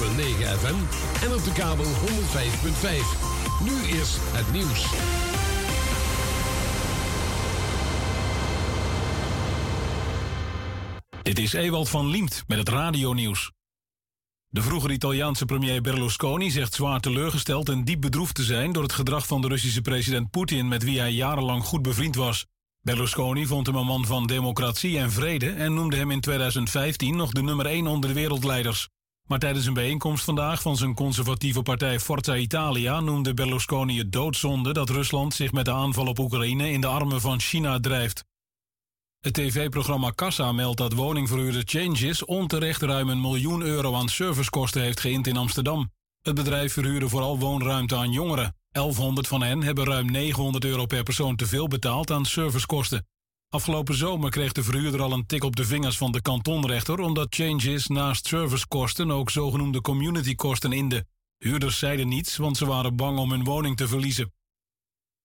FM en op de kabel 105.5. Nu is het nieuws. Dit is Ewald van Liemt met het radionieuws. De vroegere Italiaanse premier Berlusconi zegt zwaar teleurgesteld en diep bedroefd te zijn door het gedrag van de Russische president Poetin met wie hij jarenlang goed bevriend was. Berlusconi vond hem een man van democratie en vrede en noemde hem in 2015 nog de nummer 1 onder de wereldleiders. Maar tijdens een bijeenkomst vandaag van zijn conservatieve partij Forza Italia noemde Berlusconi het doodzonde dat Rusland zich met de aanval op Oekraïne in de armen van China drijft. Het tv-programma Kassa meldt dat woningverhuurder Changes onterecht ruim een miljoen euro aan servicekosten heeft geïnd in Amsterdam. Het bedrijf verhuurde vooral woonruimte aan jongeren. 1100 van hen hebben ruim 900 euro per persoon te veel betaald aan servicekosten. Afgelopen zomer kreeg de verhuurder al een tik op de vingers van de kantonrechter omdat Changes naast servicekosten ook zogenoemde communitykosten inde. Huurders zeiden niets, want ze waren bang om hun woning te verliezen.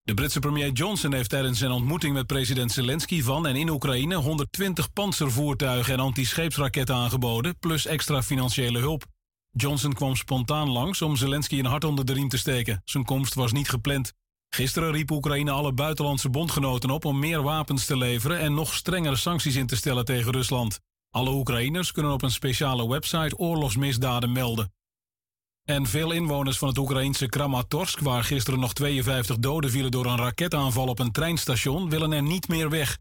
De Britse premier Johnson heeft tijdens zijn ontmoeting met president Zelensky van en in Oekraïne 120 panzervoertuigen en antischeepsraketten aangeboden, plus extra financiële hulp. Johnson kwam spontaan langs om Zelensky een hart onder de riem te steken. Zijn komst was niet gepland. Gisteren riep Oekraïne alle buitenlandse bondgenoten op om meer wapens te leveren en nog strengere sancties in te stellen tegen Rusland. Alle Oekraïners kunnen op een speciale website oorlogsmisdaden melden. En veel inwoners van het Oekraïnse Kramatorsk, waar gisteren nog 52 doden vielen door een raketaanval op een treinstation, willen er niet meer weg.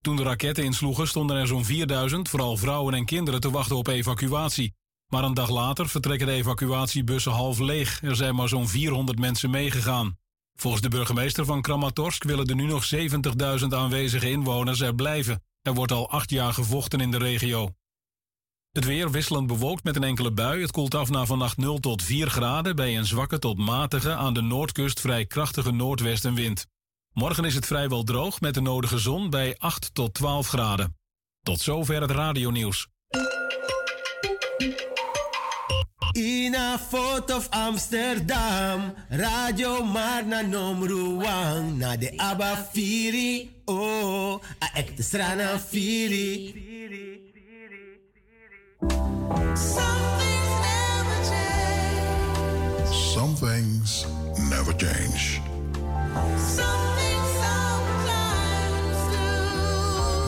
Toen de raketten insloegen, stonden er zo'n 4000, vooral vrouwen en kinderen, te wachten op evacuatie. Maar een dag later vertrekken de evacuatiebussen half leeg. Er zijn maar zo'n 400 mensen meegegaan. Volgens de burgemeester van Kramatorsk willen er nu nog 70.000 aanwezige inwoners er blijven. Er wordt al acht jaar gevochten in de regio. Het weer wisselend bewolkt met een enkele bui. Het koelt af naar vannacht 0 tot 4 graden bij een zwakke tot matige aan de noordkust vrij krachtige noordwestenwind. Morgen is het vrijwel droog met de nodige zon bij 8 tot 12 graden. Tot zover het radionieuws. In a foto of Amsterdam, Radio Marna Nomruang, na de Abba Firi, oh, a ekte strana Firi. Some things never change.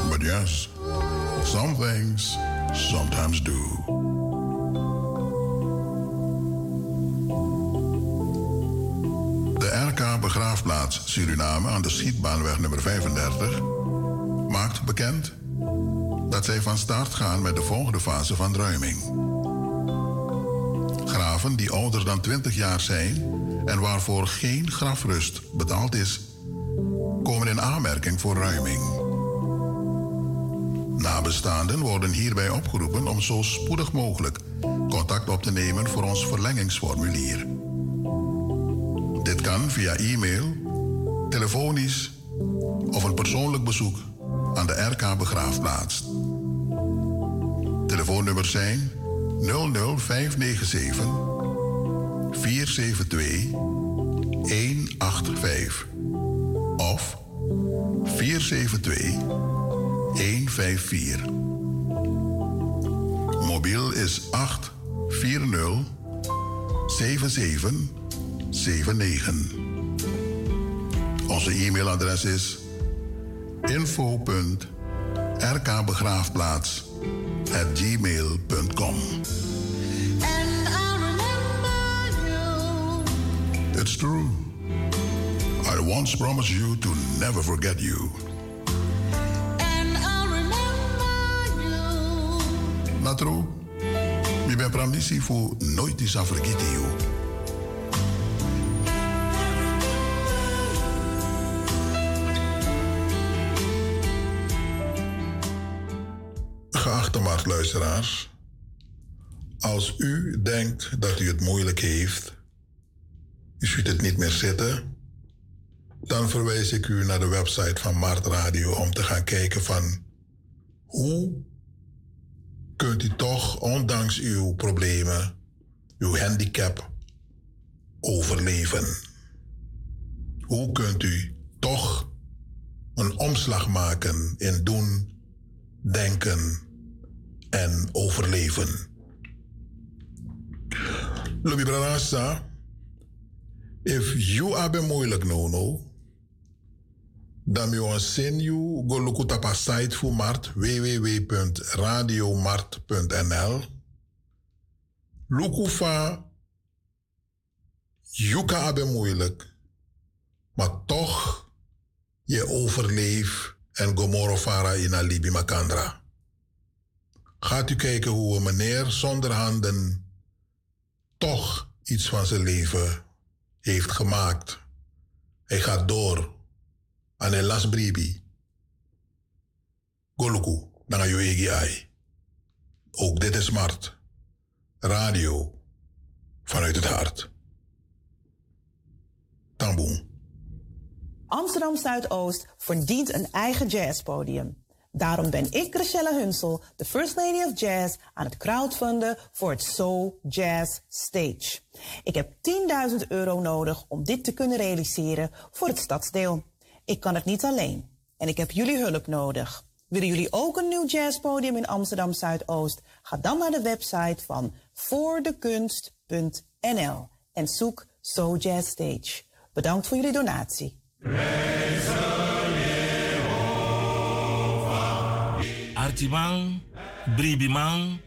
But yes, some things sometimes do. De RK Begraafplaats Suriname aan de Schietbaanweg nummer 35 maakt bekend dat zij van start gaan met de volgende fase van ruiming. Graven die ouder dan 20 jaar zijn en waarvoor geen grafrust betaald is, komen in aanmerking voor ruiming. Nabestaanden worden hierbij opgeroepen om zo spoedig mogelijk contact op te nemen voor ons verlengingsformulier. Via e-mail, telefonisch of een persoonlijk bezoek aan de RK Begraafplaats. Telefoonnummers zijn 00597 472 185 of 472 154. Mobiel is 840 7779. Onze e-mailadres is info.rkbegraafplaats at gmail.com. It's true. I once promised you to never forget you. Natro, mi ben pramnisi fu nooit is vergeten you. Als u denkt dat u het moeilijk heeft, u ziet het niet meer zitten, dan verwijs ik u naar de website van Mart Radio om te gaan kijken van hoe kunt u toch, ondanks uw problemen, uw handicap, overleven? Hoe kunt u toch een omslag maken in doen, denken en overleven? Lubi Branasa, if you are moeilijk nono, dan je send you go look op our site voor Mart www.radiomart.nl Yuka abe moeilijk, maar toch je overleeft en gomorofara in Alibi Makandra. Gaat u kijken hoe een meneer zonder handen toch iets van zijn leven heeft gemaakt. Hij gaat door aan een lasbribi. Goluku, dan je egi. Ook dit is smart. Radio vanuit het hart. Tamboen. Amsterdam Zuidoost verdient een eigen jazzpodium. Daarom ben ik, Chriselle Hunsel, de First Lady of Jazz, aan het crowdfunden voor het Soul Jazz Stage. Ik heb 10.000 euro nodig om dit te kunnen realiseren voor het stadsdeel. Ik kan het niet alleen en ik heb jullie hulp nodig. Willen jullie ook een nieuw jazzpodium in Amsterdam Zuidoost? Ga dan naar de website van voordekunst.nl en zoek So Jazz Stage. Bedankt voor jullie donatie. Artiman, Bribiman,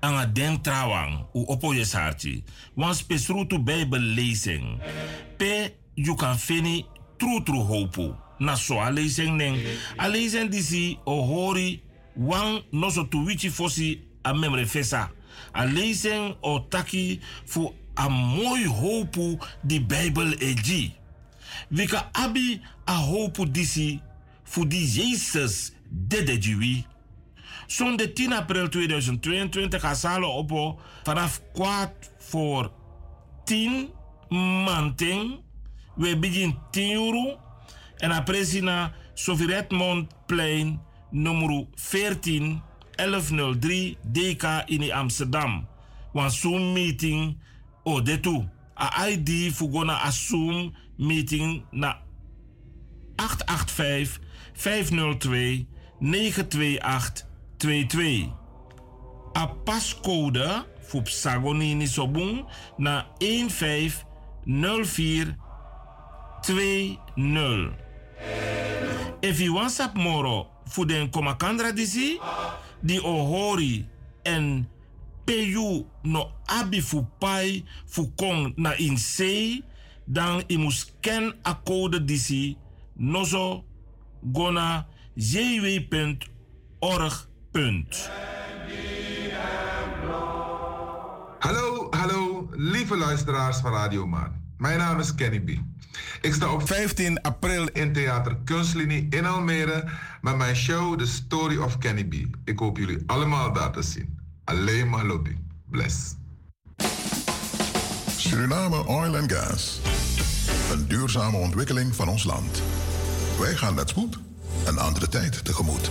anga den trawang, u opo je sarti. Wan spesrutu bijbel lezing. Pe, you can fini tru tru hopu. Na so a lezing ning. A lezing disi o hori, wan noso tu wichi fosi a memre fesa. A lezing o taki fu a mooi hopu di bijbel eji. Wika abi a hopu disi fu di Jezus dede jiwi. Zondag 10 april 2022 gaan zalen op vanaf kwart voor 10 manting. We beginnen 10 uur. En dan presina Sofiretmondplein nummer 14 1103 DK in Amsterdam. Want Zoom meeting o de toe. A ID fugona a Zoom meeting na 885 502 928 22. A pascode voor Sagonini Sobun na 150420. If you want sap moro voor den komakandra disi, di ohori en peyu no abi fu pai fu kong na in sei, dan i mus ken a code disi nozo gona jw.org Punt. Hallo, hallo, lieve luisteraars van Radio Maan. Mijn naam is Kenny B. Ik sta op 15 april in Theater Kunstlinie in Almere met mijn show The Story of Kenny B. Ik hoop jullie allemaal daar te zien. Alleen maar lobby. Bless. Suriname Oil and Gas. Een duurzame ontwikkeling van ons land. Wij gaan met spoed een andere tijd tegemoet.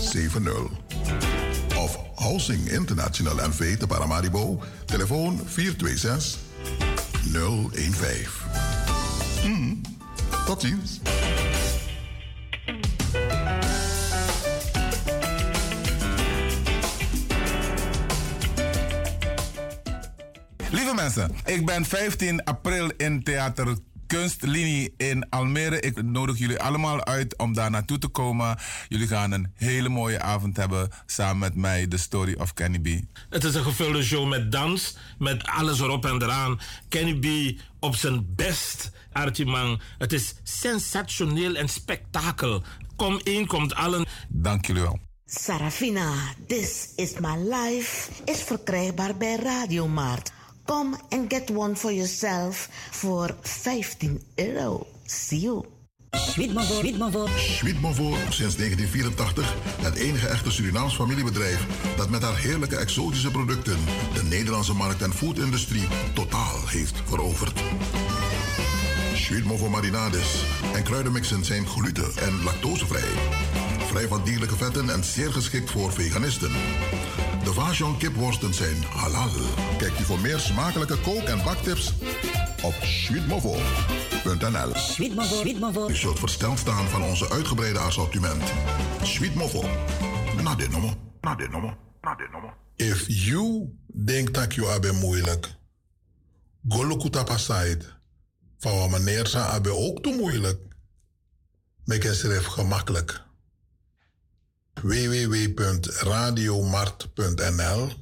70. Of Housing International NV te Paramaribo, telefoon 426 015. Hmm, tot ziens. Lieve mensen, ik ben 15 april in Theater kunstlinie in Almere. Ik nodig jullie allemaal uit om daar naartoe te komen. Jullie gaan een hele mooie avond hebben samen met mij, The Story of Kenny B. Het is een gevulde show met dans, met alles erop en eraan. Kenny B op zijn best, Archie Het is sensationeel en spektakel. Kom in, komt allen. Dank jullie wel. Sarafina, This is My Life is verkrijgbaar bij Radiomarkt. Come and get one for yourself voor 15 euro. See you. Sweetmavo. Sweetmavo, sinds 1984 het enige echte Surinaams familiebedrijf dat met haar heerlijke exotische producten de Nederlandse markt en foodindustrie totaal heeft veroverd. Sweetmavo marinades en kruidenmixen zijn gluten- en lactosevrij. Vrij van dierlijke vetten en zeer geschikt voor veganisten. De Vajon kipworsten zijn halal. Kijk je voor meer smakelijke kook- en baktips op sweetmovo.nl. Sweetmovo. U zult versteld staan van onze uitgebreide assortiment. Sweetmovo. Na dit nummer. Na dit nummer. Na dit nummer. If you denkt dat je abe moeilijk, go look at site. Van wat meneer zijn abe ook te moeilijk. Make het gemakkelijk www.radiomart.nl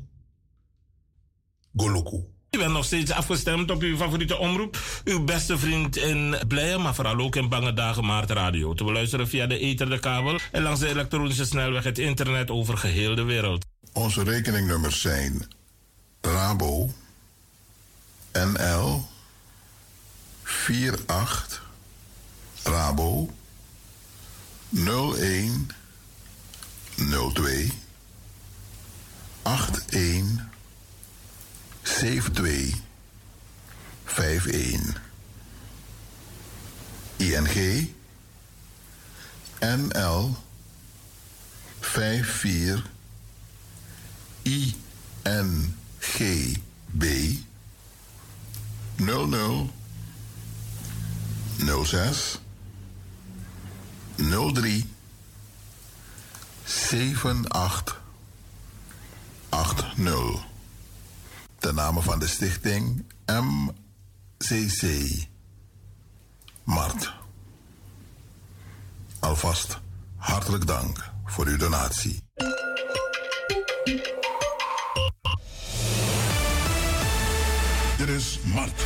Goluku. U bent nog steeds afgestemd op uw favoriete omroep. Uw beste vriend in Blije, maar vooral ook in Bange Dagen Maart Radio. Te beluisteren via de ether, de kabel en langs de elektronische snelweg het internet over geheel de wereld. Onze rekeningnummers zijn Rabo NL 48 Rabo 01 02 81 72 51 ING NL 54 INGB 00 06 03 7880. Ten name van de stichting MCC. Mart. Alvast hartelijk dank voor uw donatie. Dit is Mart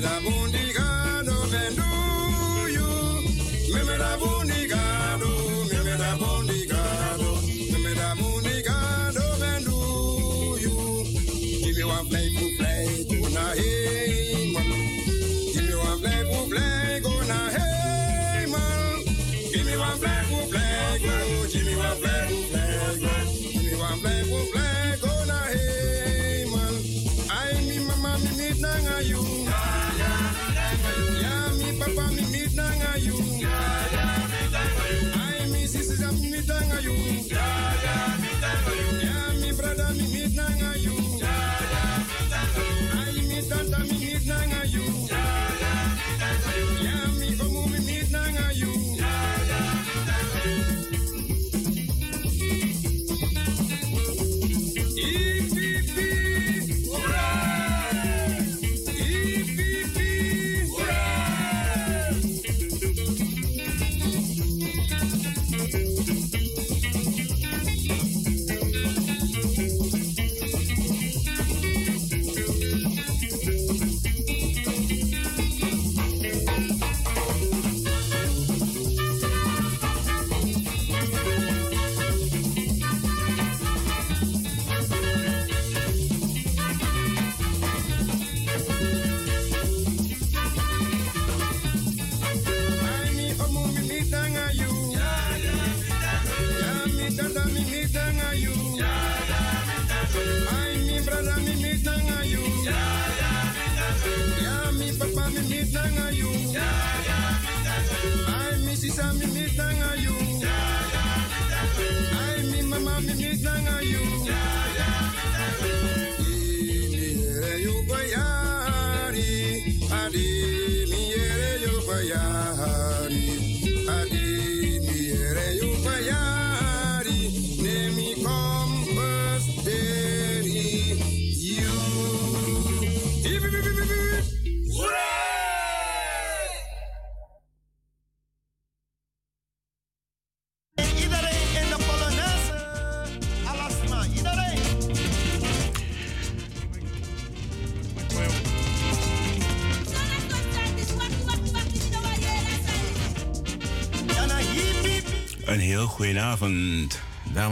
Da bundiga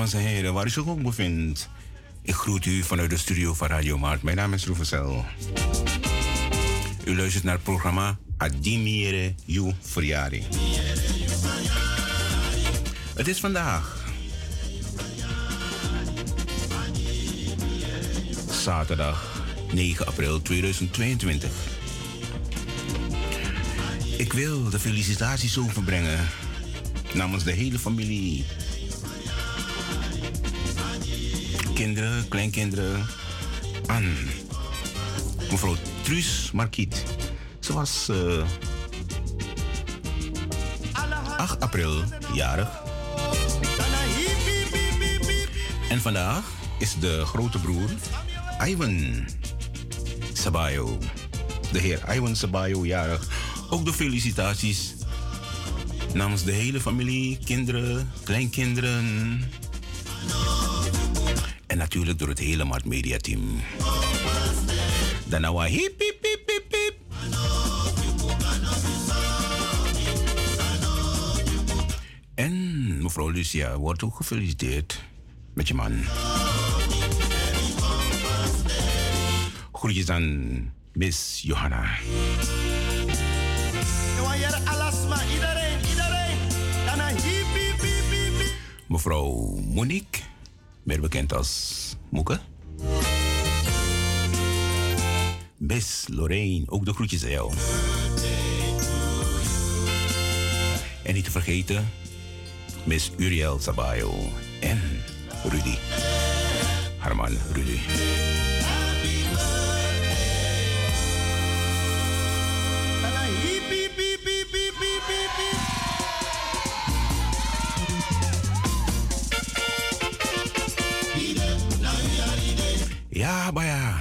dames en heren, waar u zich ook bevindt. Ik groet u vanuit de studio van Radio Maart. Mijn naam is Roevesel. U luistert naar het programma Adimiere You Verjari. Het is vandaag zaterdag 9 april 2022. Ik wil de felicitaties overbrengen namens de hele familie. Kinderen, kleinkinderen, aan mevrouw Truus Marquiet. Ze was eh, 8 april jarig. En vandaag is de grote broer Ivan Sabayo. De heer Ivan Sabayo jarig. Ook de felicitaties namens de hele familie, kinderen, kleinkinderen. En natuurlijk door het hele Mart Media team. Daarna wa hip hip hip. En mevrouw Lucia wordt ook gefeliciteerd met je man. Groetjes aan Miss Johanna. Dan. Mevrouw Monique, meer bekend als Moeke. Miss Lorraine, ook de groetjes aan jou. En niet te vergeten, Miss Uriel Sabayo en Rudy. Harman Rudy. abaya.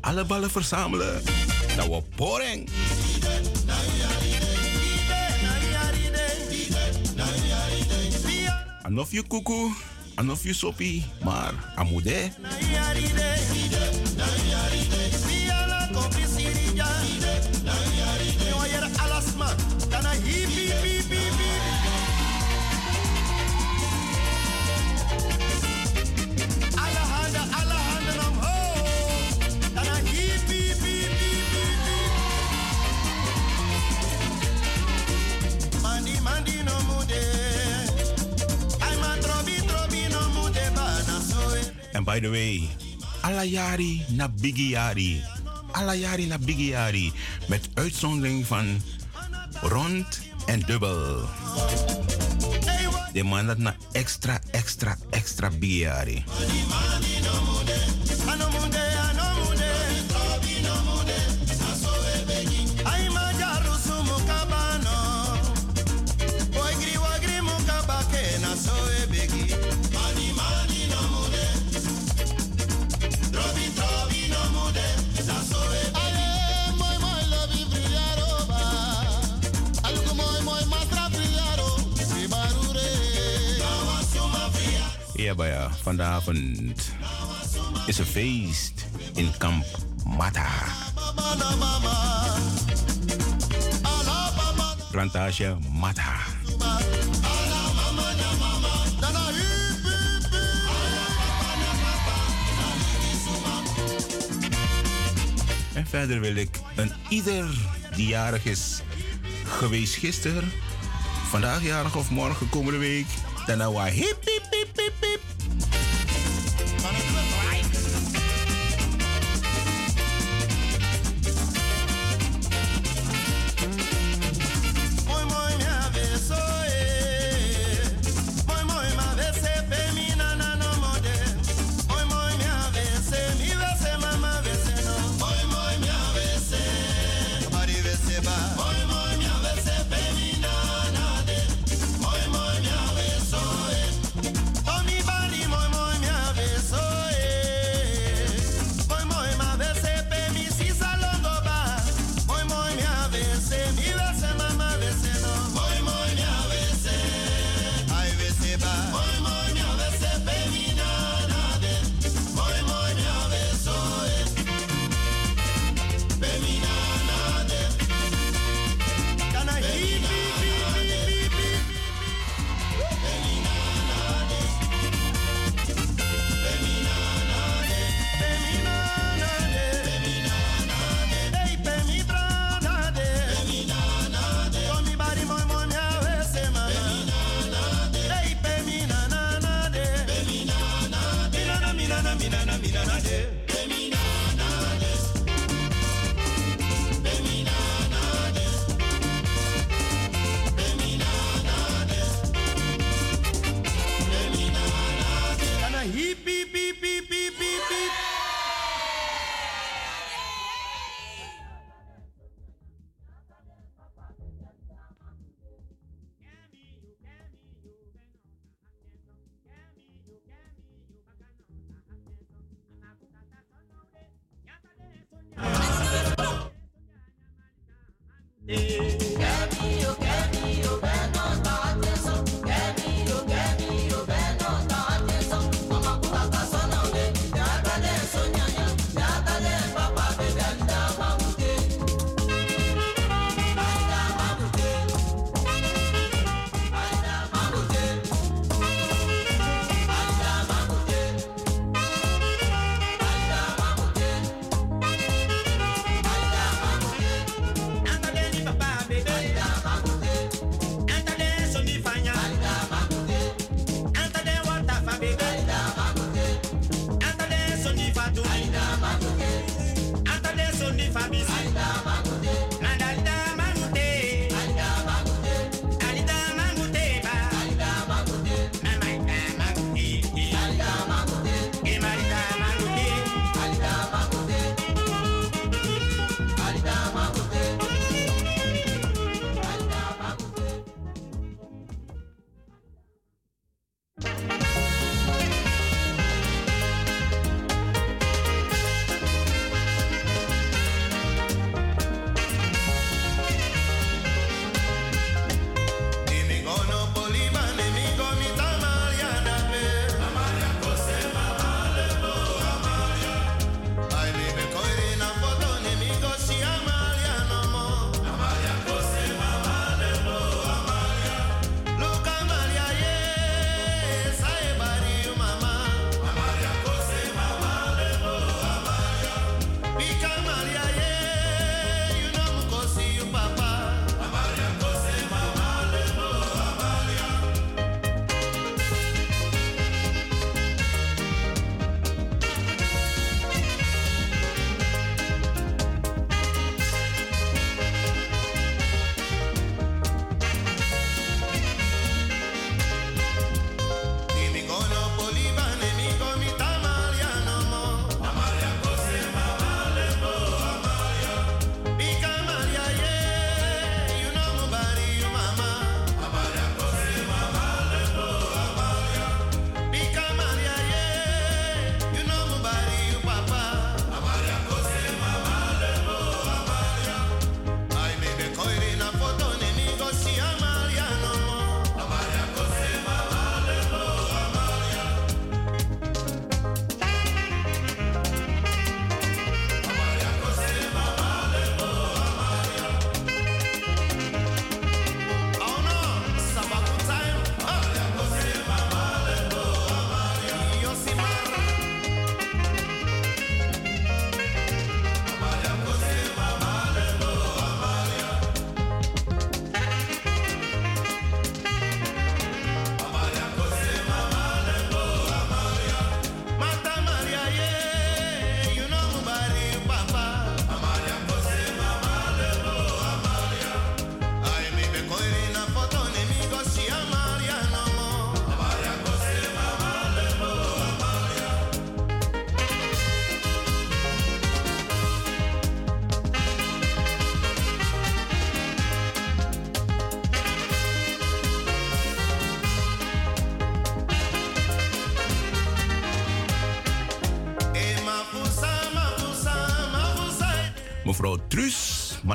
Alle ballen verzamelen. Nou, Dat wordt poring. Anof je koekoe, anof je soppie, maar amude. And by the way, Alayari na Bigiari. Alayari na Bigiari. Met uitzondering van rond en dubbel. De man dat na extra, extra, extra Bigiari. Eerbaya. Eh, vanavond is een feest in kamp Mata. Plantage Mata. En verder wil ik een ieder die jarig is geweest gisteren, vandaag jarig of morgen komende week dan wa hip hip hip hip hip.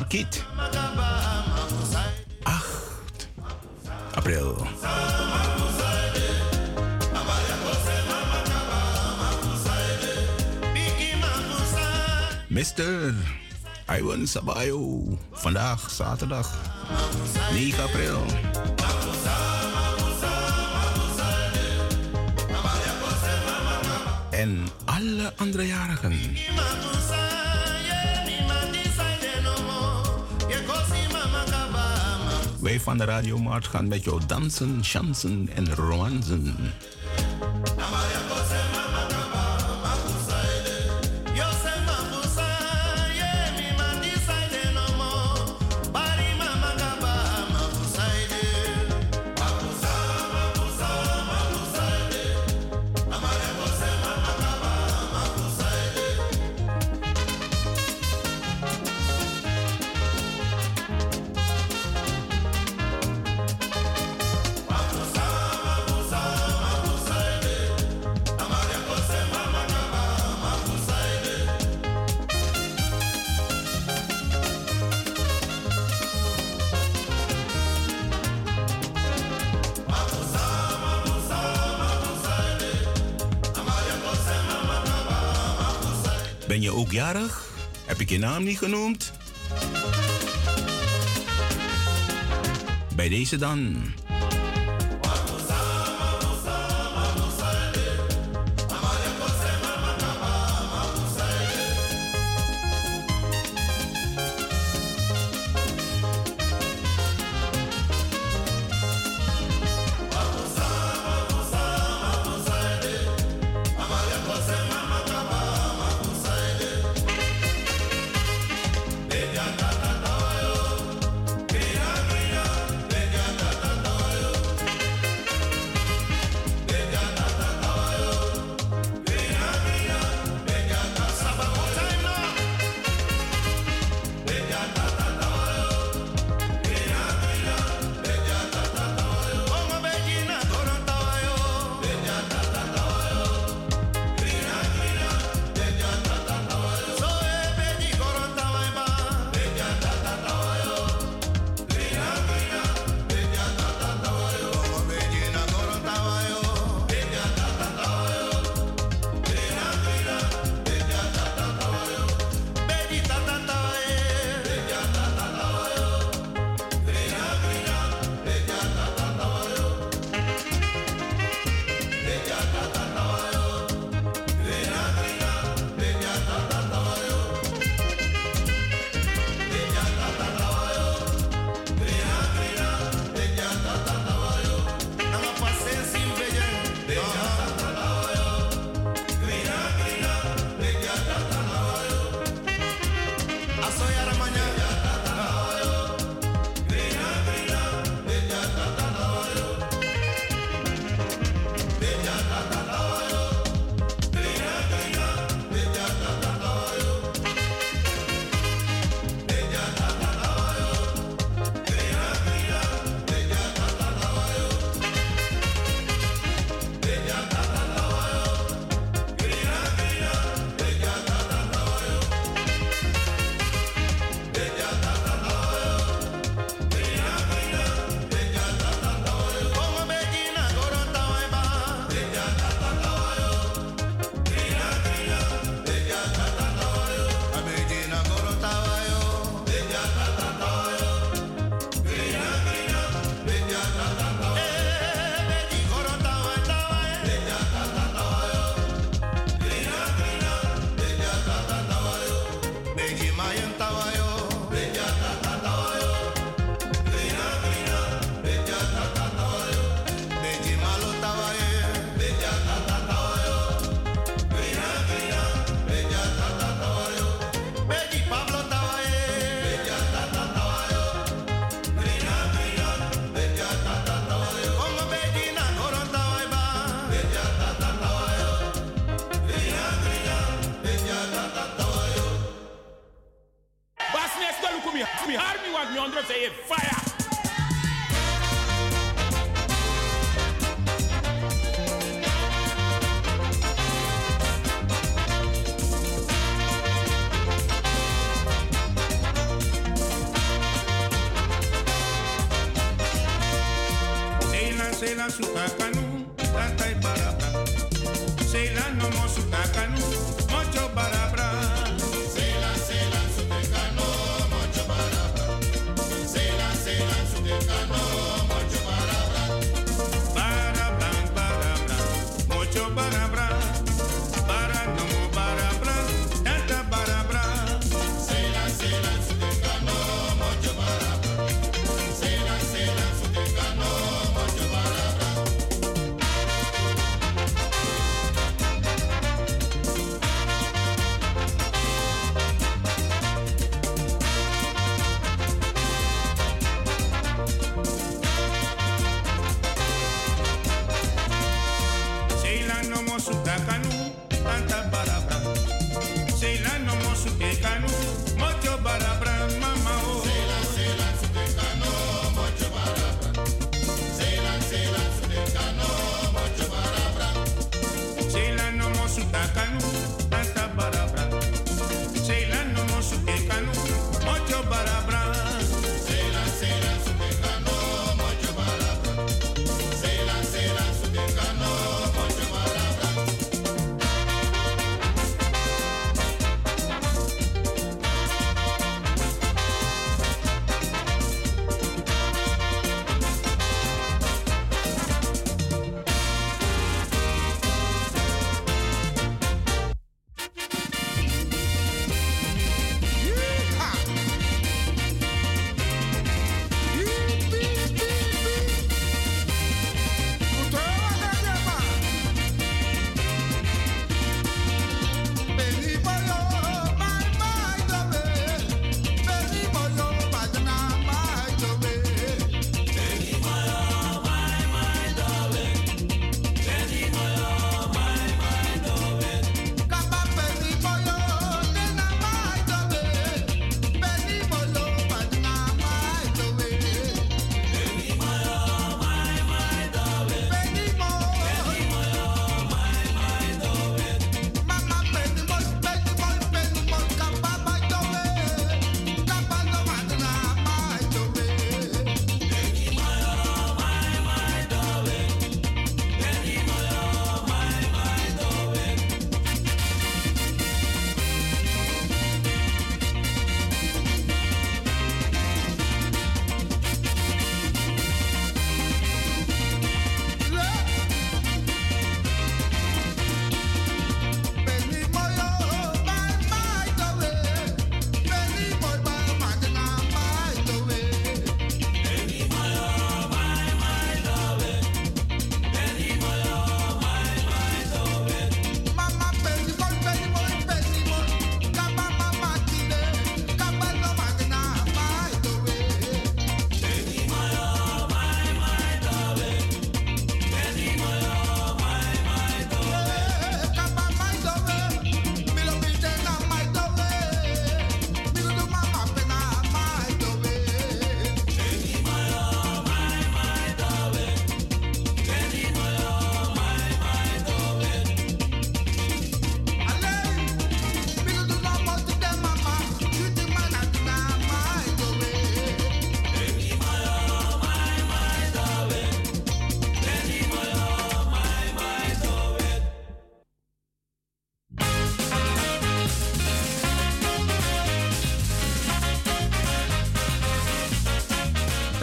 Marquiet. 8 april. Mr. Iwan Sabayo. Vandaag, zaterdag, 9 april. En alle andere jarigen. Wij van de Radio Mart gaan met jou dansen, chansen en romansen. Niet genoemd? Bij deze dan.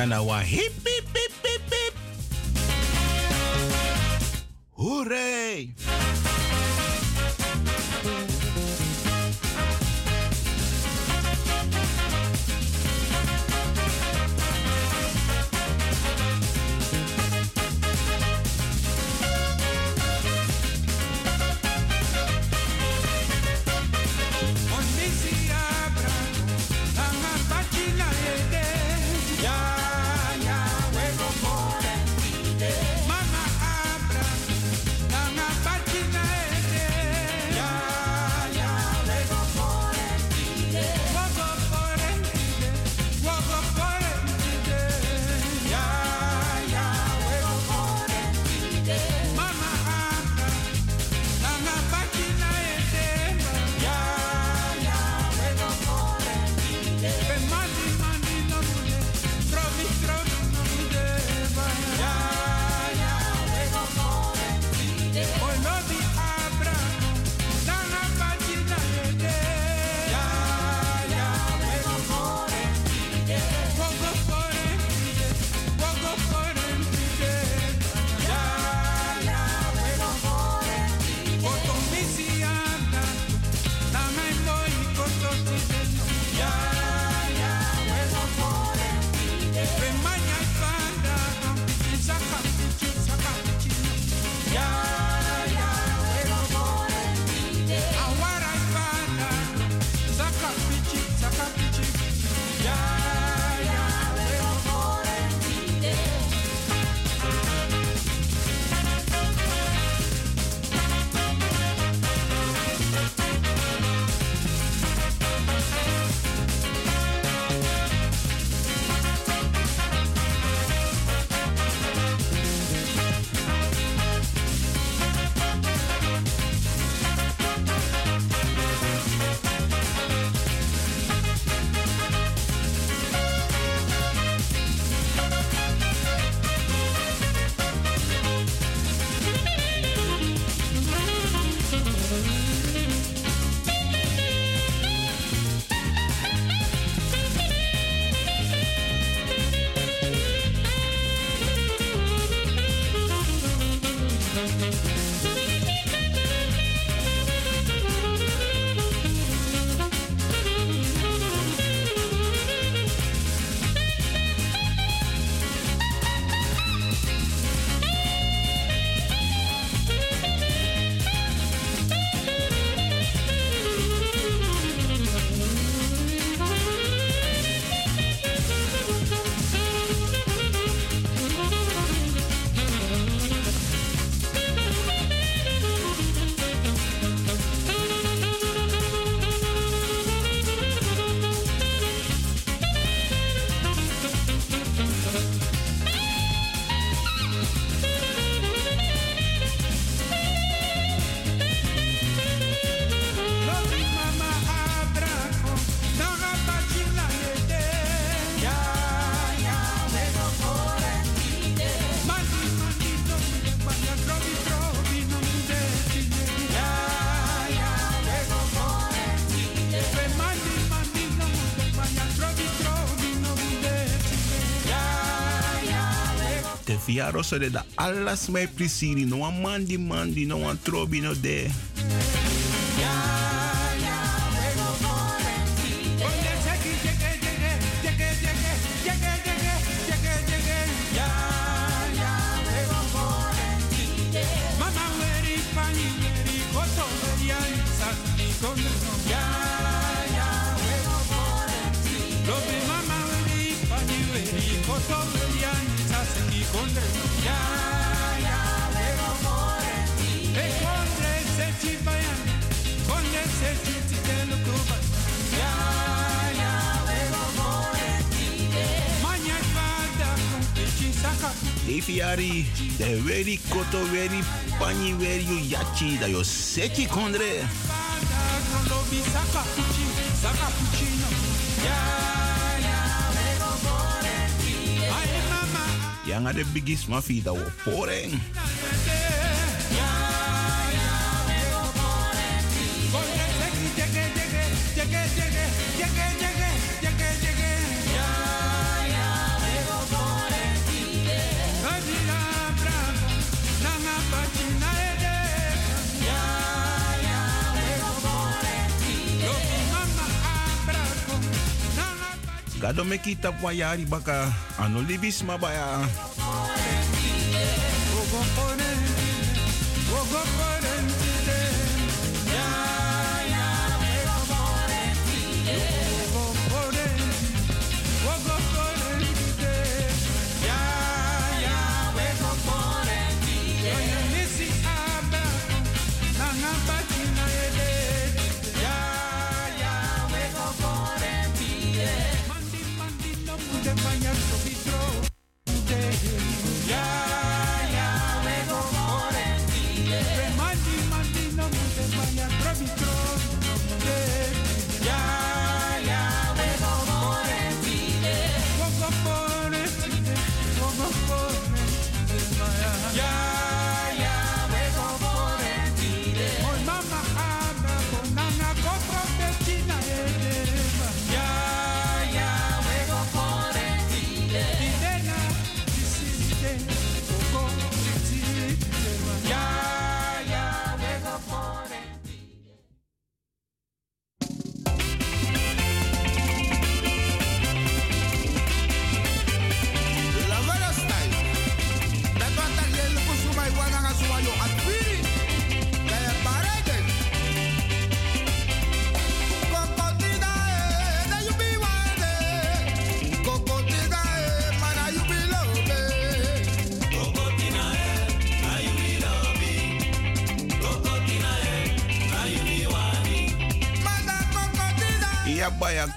Daarna wa hip hip hip Fiaro so de da alles mai prisiri. No one mandi mandi, no one trobi no de. De veri koto veri pani veri yu yachi da yo seki kondre. Yang ada bigis mafi da wo poreng. Gado me kita wayari baka ano libis mabaya.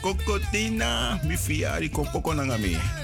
Kokotina mi fiari nangami. Kokotina,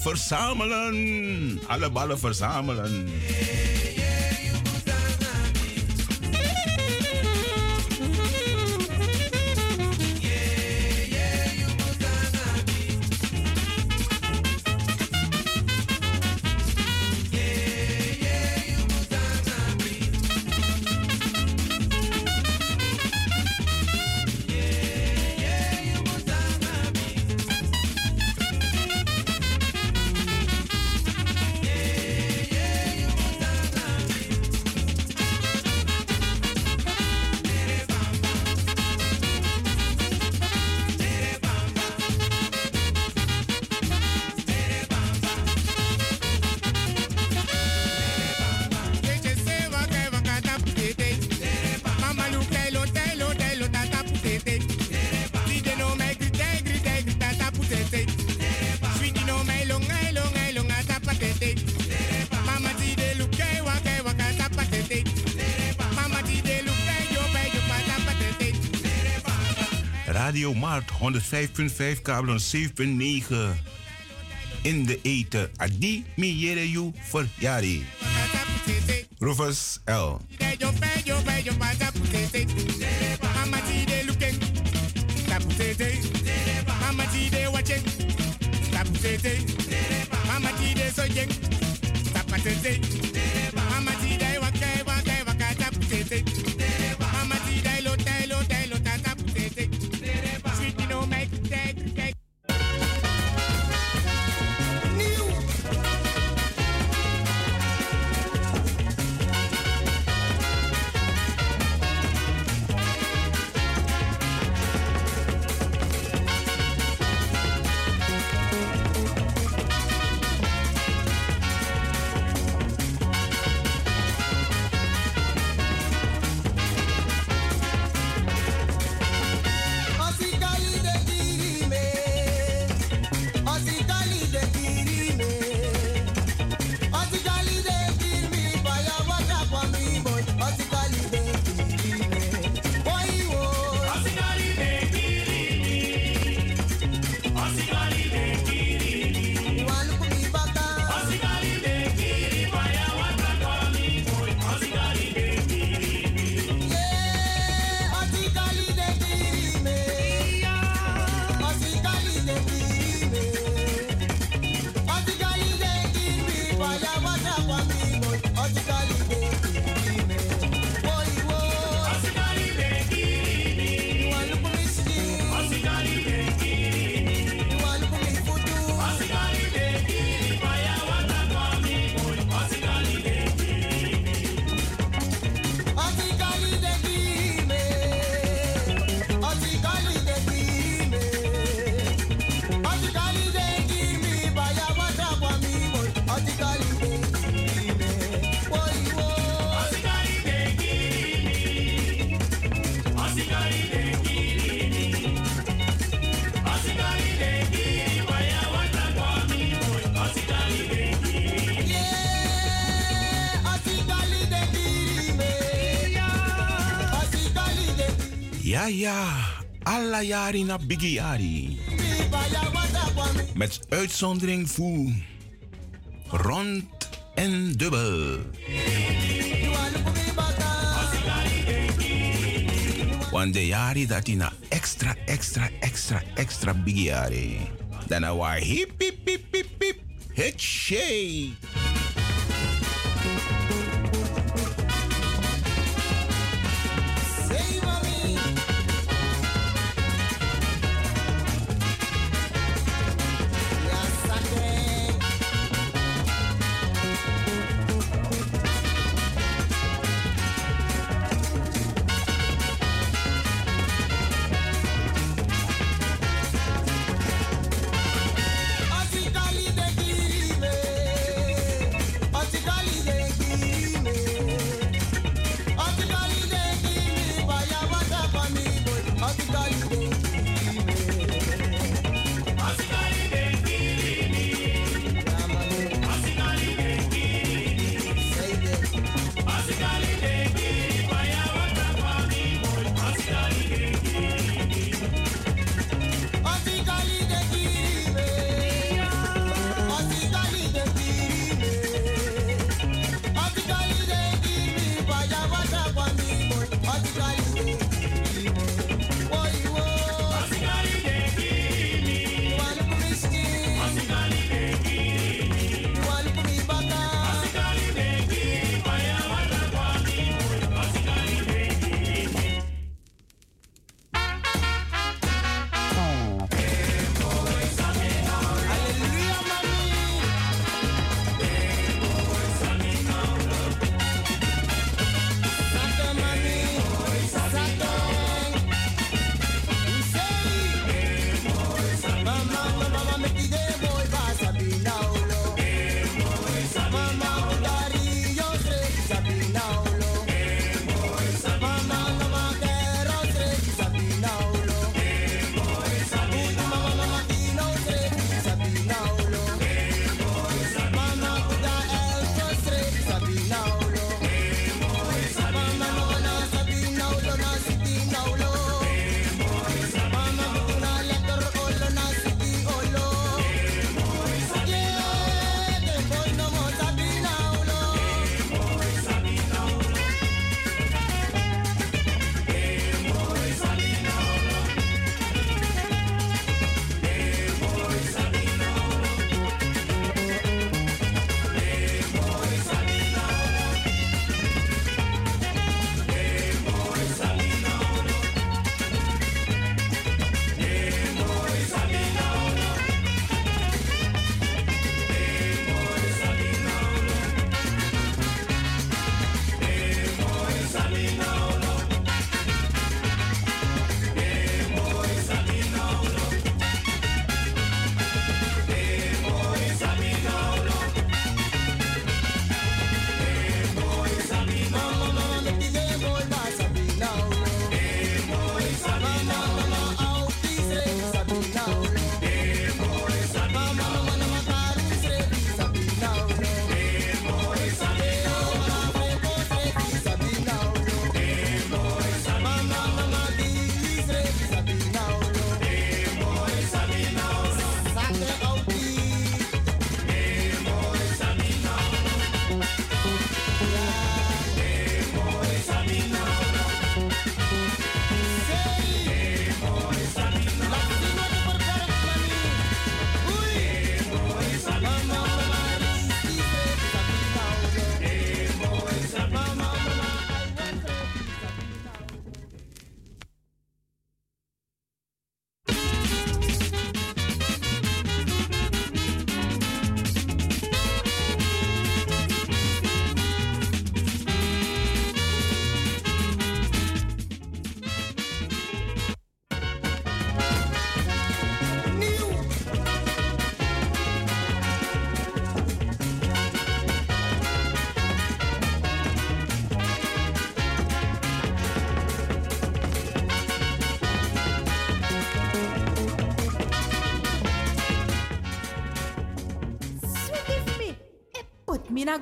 Verzamelen. Alle ballen verzamelen. 105.5 kabel 7.9 in de eten. Adi mi jere voor verjari. Rufus L. Yari na yari. Met uitzondering voor rond en dubbel. Want de yari dat hij na extra, extra, extra, extra big Yari. Dan was hip, hip, hip, hip, hip, het shake.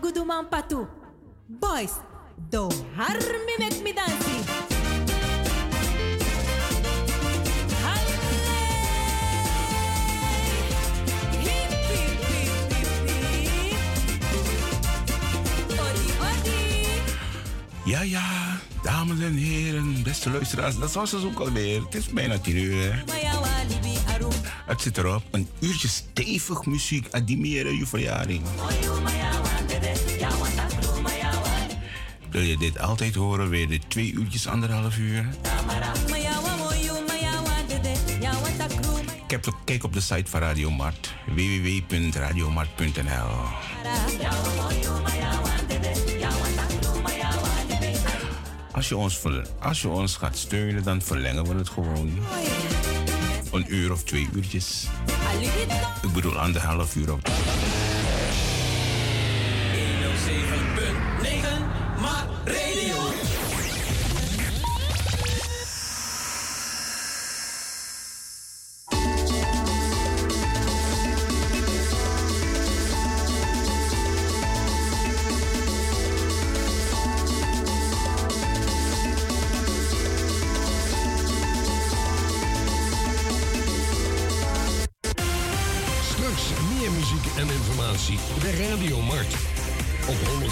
Guduman patu. Boys, do harmi mek mi dansi. Ja, ja, dames en heren, beste luisteraars, dat was het ook alweer. Het is bijna tien uur. Het zit erop. Een uurtje stevig muziek. Adimeren je verjaring. Wil je dit altijd horen? Weer de twee uurtjes, anderhalf uur? Kijk op, kijk op de site van Radio Mart. www.radiomart.nl Als je, ons, als je ons gaat steunen, dan verlengen we het gewoon. Een uur of twee uurtjes. Ik bedoel anderhalf uur of...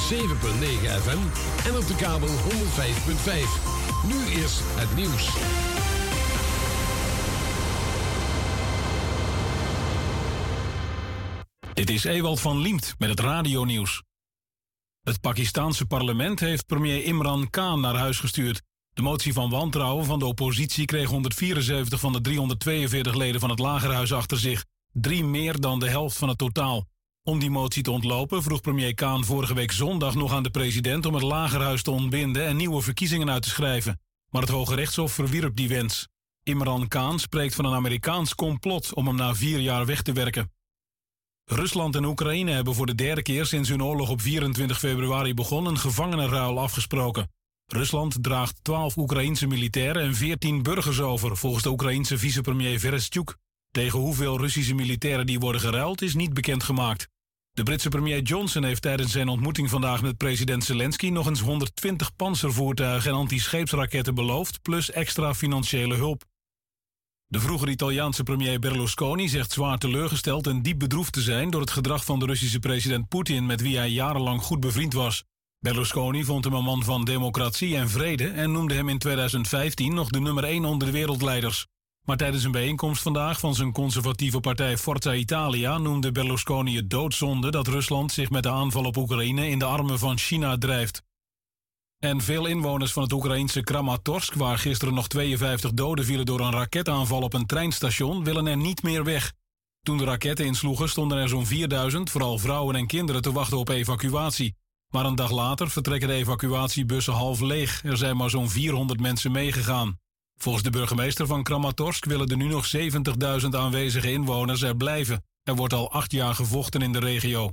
107.9 FM en op de kabel 105.5. Nu eerst het nieuws. Dit is Ewald van Liemt met het radionieuws. Het Pakistaanse parlement heeft premier Imran Khan naar huis gestuurd. De motie van wantrouwen van de oppositie kreeg 174 van de 342 leden van het Lagerhuis achter zich. Drie meer dan de helft van het totaal. Om die motie te ontlopen vroeg premier Khan vorige week zondag nog aan de president om het Lagerhuis te ontbinden en nieuwe verkiezingen uit te schrijven. Maar het Hoge Rechtshof verwierp die wens. Imran Khan spreekt van een Amerikaans complot om hem na vier jaar weg te werken. Rusland en Oekraïne hebben voor de derde keer sinds hun oorlog op 24 februari begon een gevangenenruil afgesproken. Rusland draagt 12 Oekraïense militairen en 14 burgers over, volgens de Oekraïense vicepremier Verestchuk. Tegen hoeveel Russische militairen die worden geruild is niet bekendgemaakt. De Britse premier Johnson heeft tijdens zijn ontmoeting vandaag met president Zelensky nog eens 120 panzervoertuigen en antischeepsraketten beloofd, plus extra financiële hulp. De vroegere Italiaanse premier Berlusconi zegt zwaar teleurgesteld en diep bedroefd te zijn door het gedrag van de Russische president Poetin met wie hij jarenlang goed bevriend was. Berlusconi vond hem een man van democratie en vrede en noemde hem in 2015 nog de nummer 1 onder de wereldleiders. Maar tijdens een bijeenkomst vandaag van zijn conservatieve partij Forza Italia noemde Berlusconi het doodzonde dat Rusland zich met de aanval op Oekraïne in de armen van China drijft. En veel inwoners van het Oekraïnse Kramatorsk, waar gisteren nog 52 doden vielen door een raketaanval op een treinstation, willen er niet meer weg. Toen de raketten insloegen, stonden er zo'n 4000, vooral vrouwen en kinderen, te wachten op evacuatie. Maar een dag later vertrekken de evacuatiebussen half leeg. Er zijn maar zo'n 400 mensen meegegaan. Volgens de burgemeester van Kramatorsk willen er nu nog 70.000 aanwezige inwoners er blijven. Er wordt al acht jaar gevochten in de regio.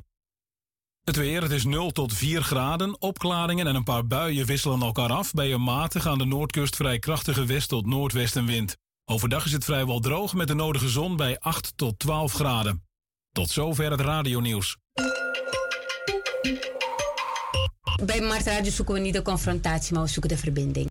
Het weer, het is 0 tot 4 graden. Opklaringen en een paar buien wisselen elkaar af. Bij een matig aan de noordkust vrij krachtige west- tot noordwestenwind. Overdag is het vrijwel droog met de nodige zon bij 8 tot 12 graden. Tot zover het radionieuws. Bij Mart Radio zoeken we niet de confrontatie, maar we zoeken de verbinding.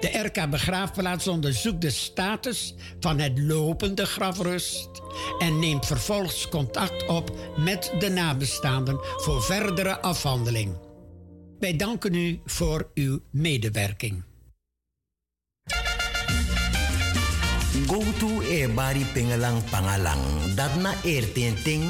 De RK Begraafplaats onderzoekt de status van het lopende grafrust en neemt vervolgens contact op met de nabestaanden voor verdere afhandeling. Wij danken u voor uw medewerking. Go to Ebari Pingelang Pangalang. Dat na Eertenting.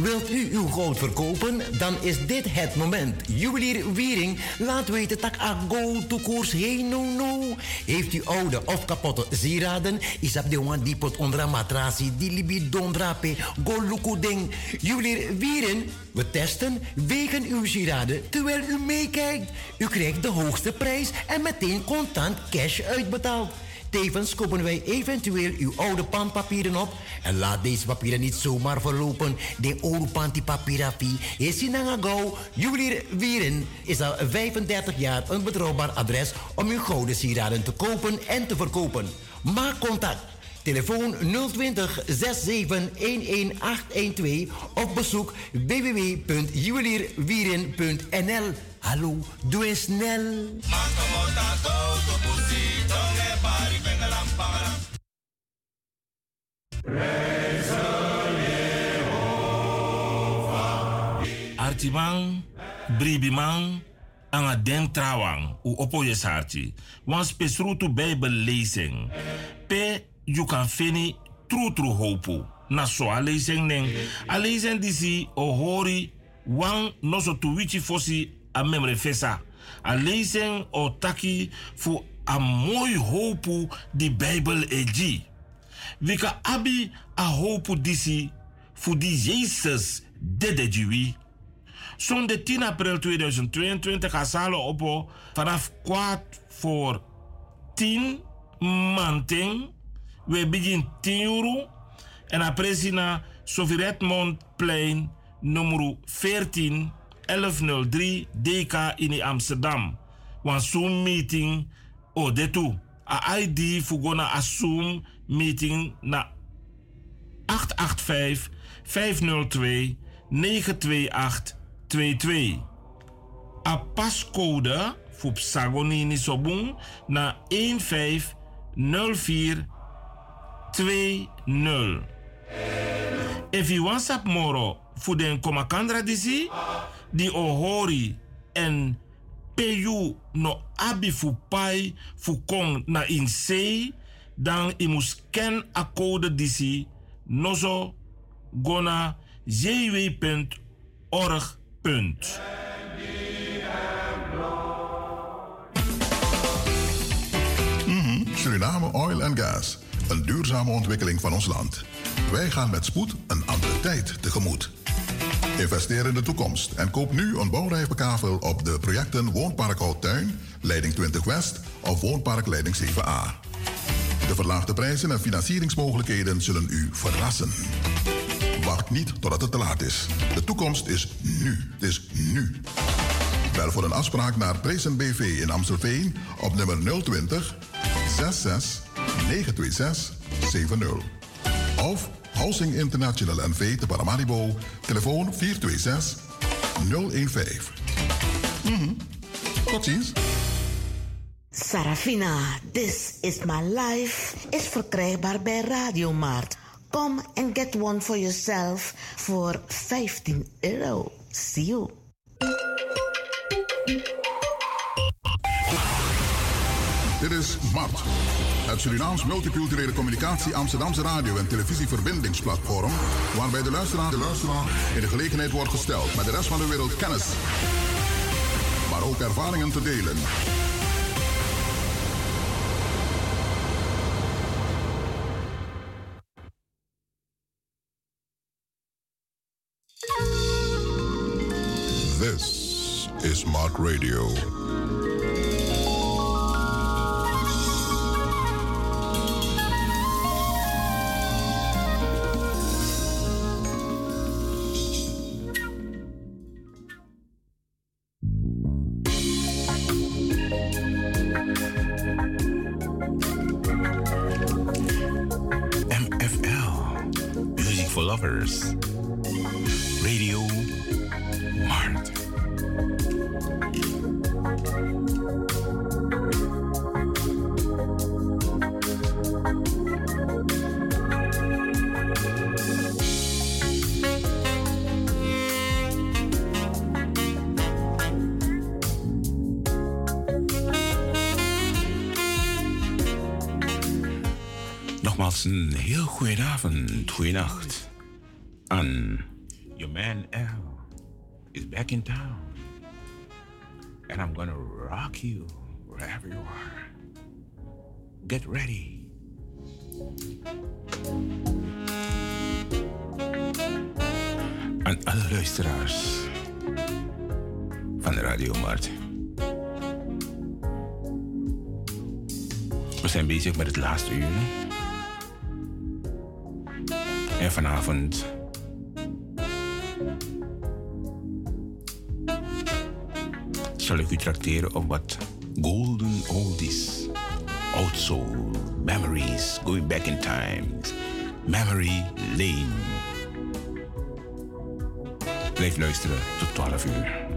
Wilt u uw goud verkopen? Dan is dit het moment. Juwelier Wiering laat weten dat a go to koers heen no no. Heeft u oude of kapotte sieraden? Is dat de pot onder een matrasie? Die libi dondrape. Go luku ding. Juwelier Wiering. We testen, wegen uw sieraden terwijl u meekijkt. U krijgt de hoogste prijs en meteen contant cash uitbetaald. Tevens kopen wij eventueel uw oude pandpapieren op. En laat deze papieren niet zomaar verlopen. De oude pandipapirapi is in Nangagau. Juwelier Wieren is al 35 jaar een betrouwbaar adres om uw gouden sieraden te kopen en te verkopen. Maak contact. Telefoon 020 67 11812 of bezoek www.juwelierwieren.nl. Hallo, doe eens snel. Artiman, Bribiman, anga den trawang, u opo je sarti. Wan spesrutu bijbel lezing. Pe, you kan fini tru tru hopu. Na so a lezing ning. A disi o hori, wan noso tu wichi fosi a memre fesa. A lezing o taki fu a mooi hopu di bijbel eji. Wika abi a hopu disi fu di Jezus dede jiwi. Zondag 10 april 2022 gaan Salo Oppo vanaf kwart voor 10 manting. We beginnen 10 uur. En dan presina Sovjetmondplein nummer 14 1103 DK in Amsterdam. Want Zoom meeting o de tu. A ID fugona a Zoom meeting na 885 502 928 22. A pascode voor Sagonini Sobun na 150420. If you WhatsApp moro voor den komakandra disi, di ohori en peyu no abi fu pai fu kong na in sei, dan i mus ken code disi nozo gona jw.org Punt. Mhm, Suriname Oil and Gas. Een duurzame ontwikkeling van ons land. Wij gaan met spoed een andere tijd tegemoet. Investeer in de toekomst en koop nu een bouwrijfbekavel op de projecten Woonpark Houttuin, Leiding 20 West of Woonpark Leiding 7A. De verlaagde prijzen en financieringsmogelijkheden zullen u verrassen. Wacht niet totdat het te laat is. De toekomst is nu. Het is nu. Bel voor een afspraak naar Prezen BV in Amstelveen op nummer 020 66 926 70. Of Housing International NV te Paramaribo, telefoon 426 015. Mhm. Tot ziens. Sarafina, This is My Life is verkrijgbaar bij Radiomarkt. Kom en get one for yourself voor 15 euro. See you. Dit is MART, het Surinaams Multiculturele Communicatie Amsterdamse Radio- en Televisieverbindingsplatform, waarbij de luisteraar, de luisteraar in de gelegenheid wordt gesteld met de rest van de wereld kennis, maar ook ervaringen te delen. Radio. Avond, goede nacht. aan your man L is back in town. And I'm gonna rock you wherever you are. Get ready. Aan alle luisteraars van Radio Mart. We zijn bezig met het laatste uur. Vanavond zal ik u trakteren op wat golden oldies. Old soul, memories, going back in time. Memory lane. Blijf luisteren tot 12 uur.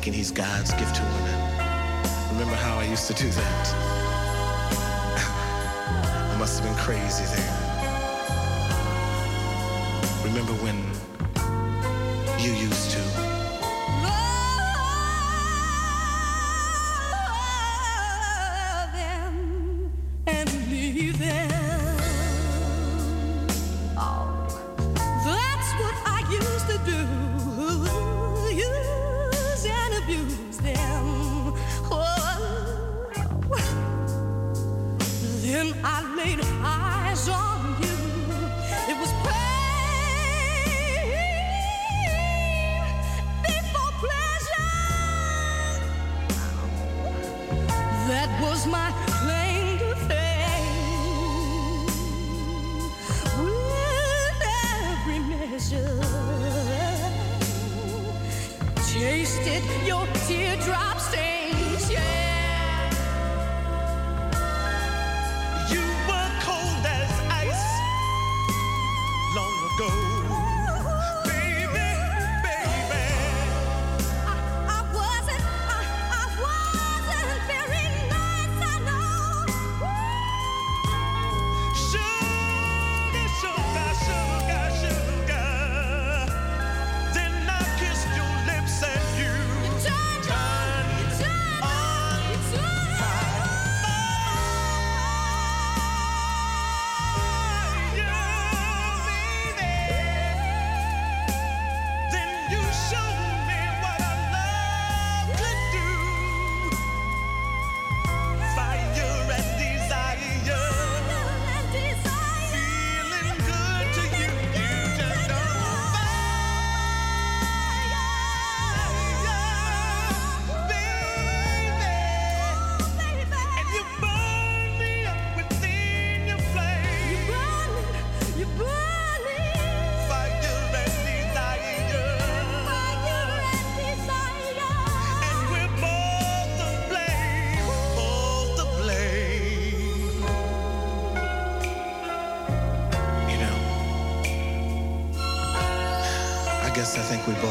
thinking he's God's gift to women. Remember how I used to do that? I must have been crazy then.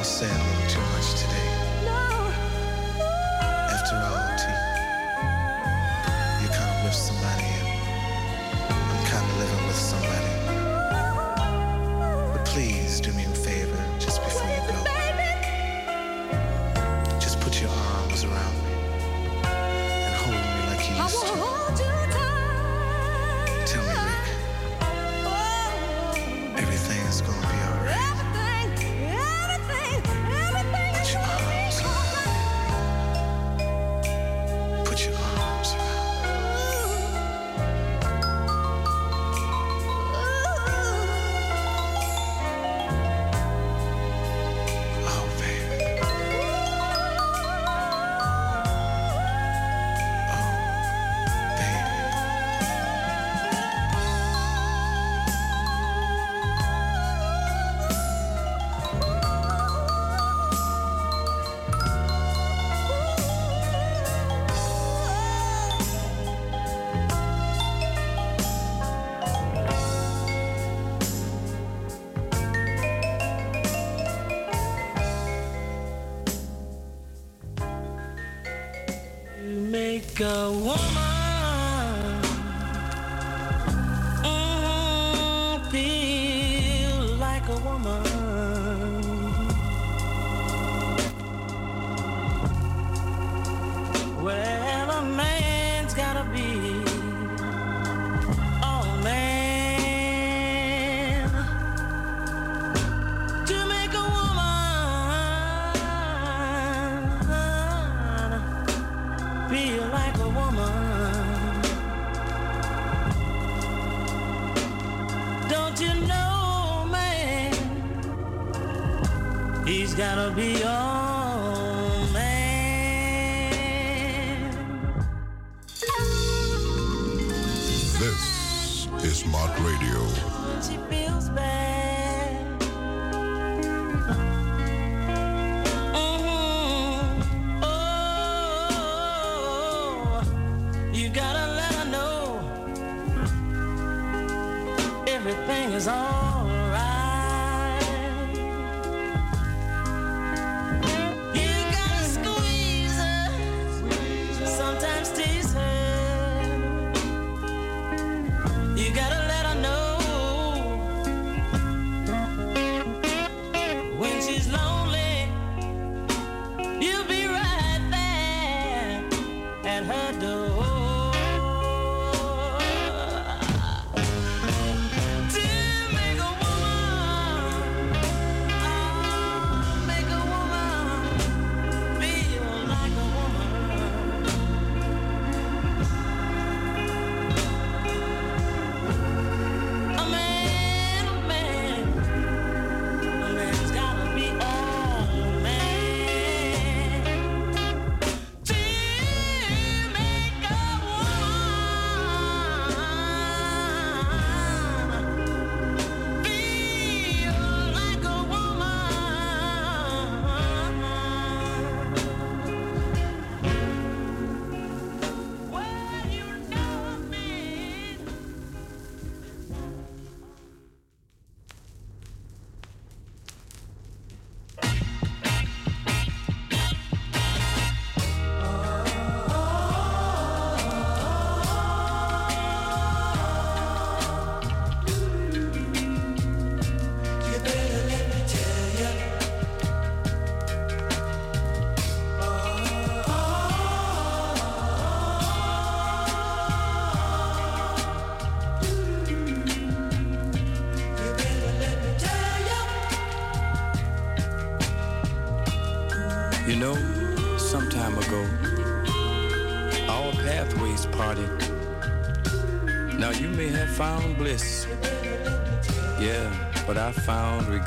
said a little too much the one.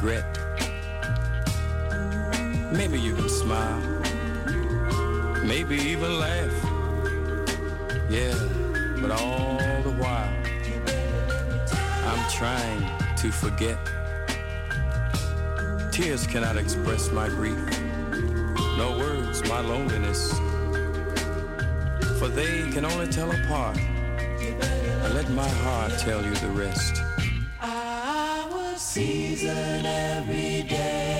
regret. Maybe you can smile, maybe even laugh. Yeah, but all the while, I'm trying to forget. Tears cannot express my grief, no words, my loneliness. For they can only tell apart. I let my heart tell you the rest season every day.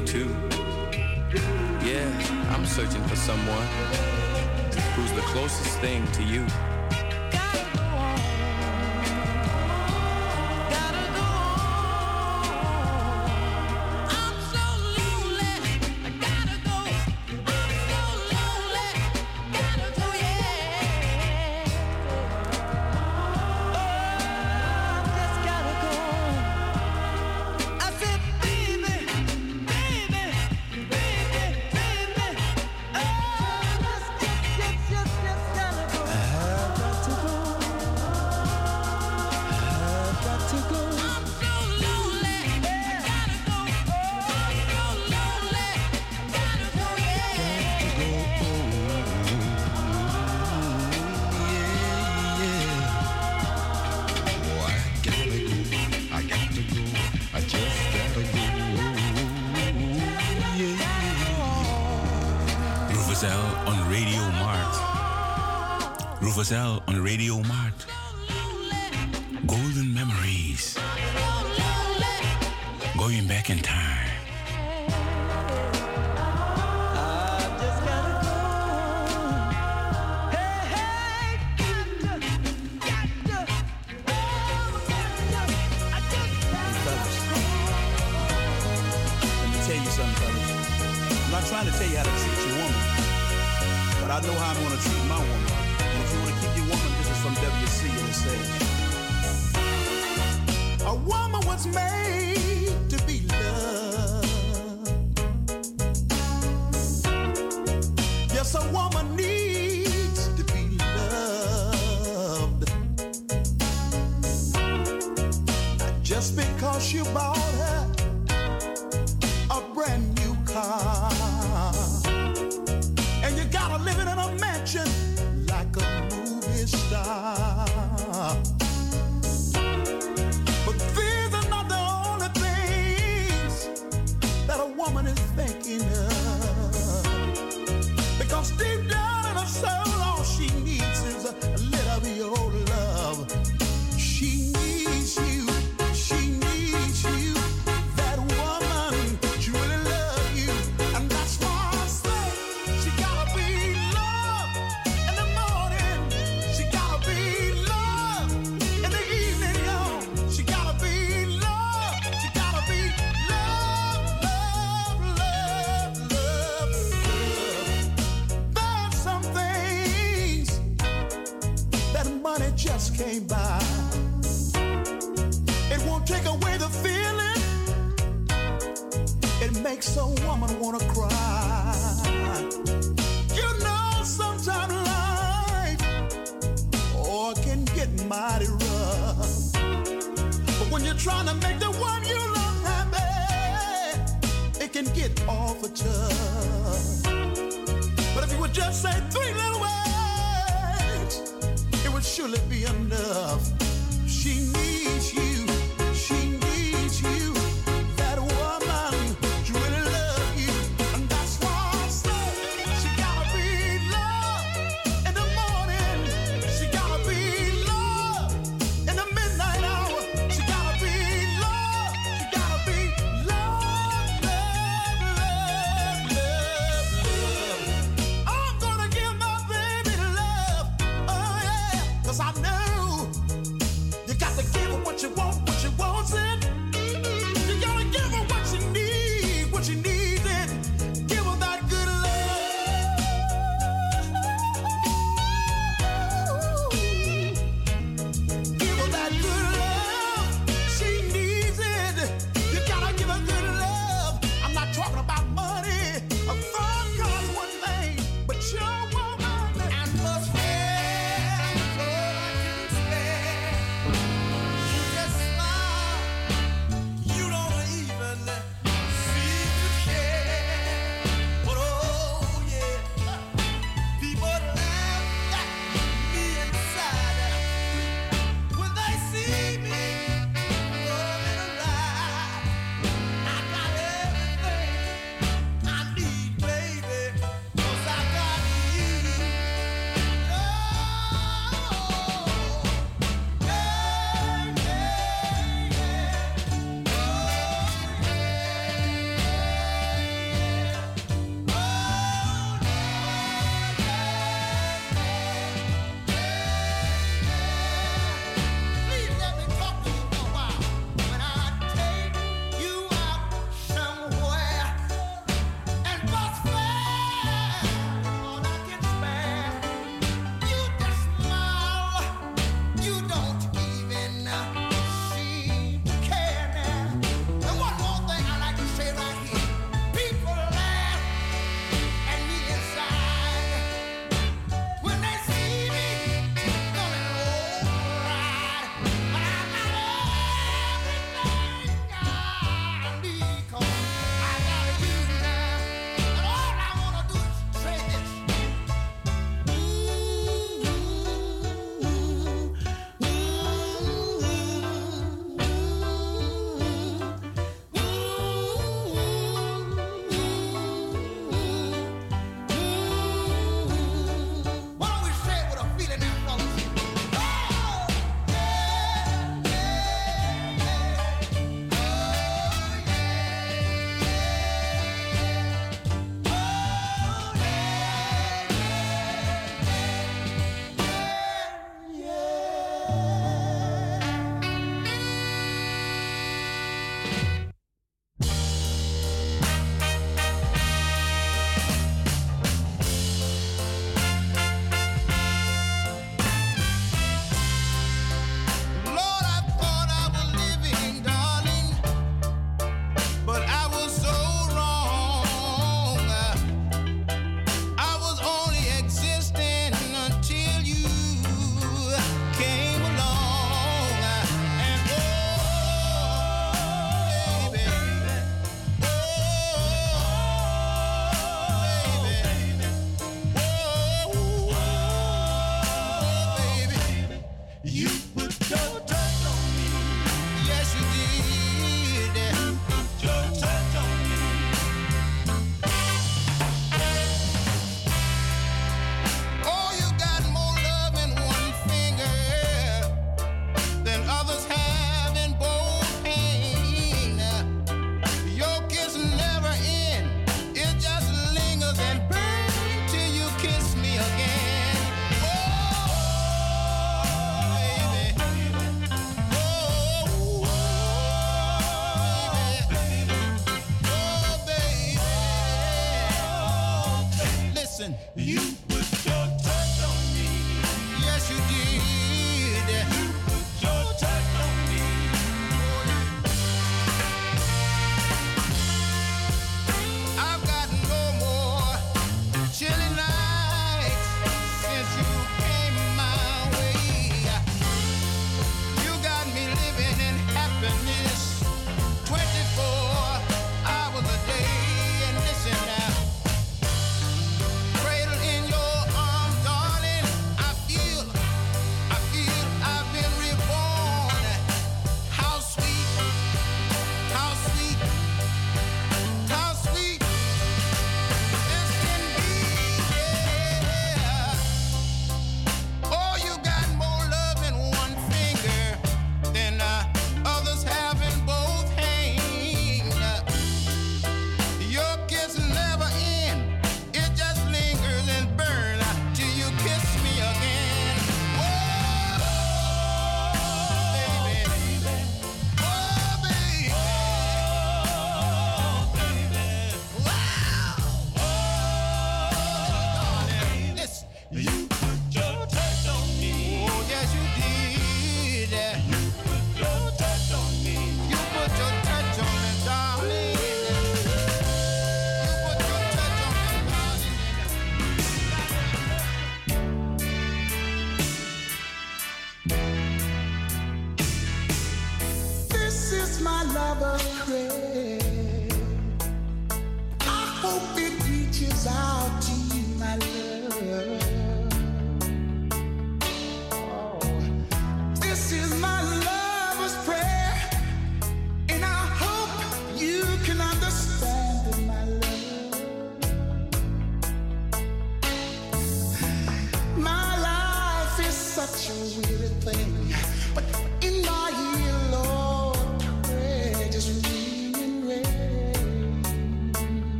too. Yeah, I'm searching for someone who's the closest thing to you.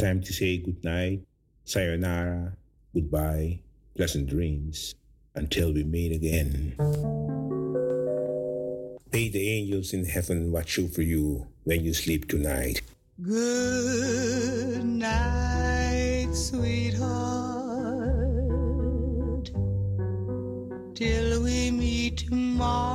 Time to say good night, sayonara, goodbye, pleasant dreams until we meet again. May the angels in heaven watch over you when you sleep tonight. Good night, sweetheart. Till we meet tomorrow.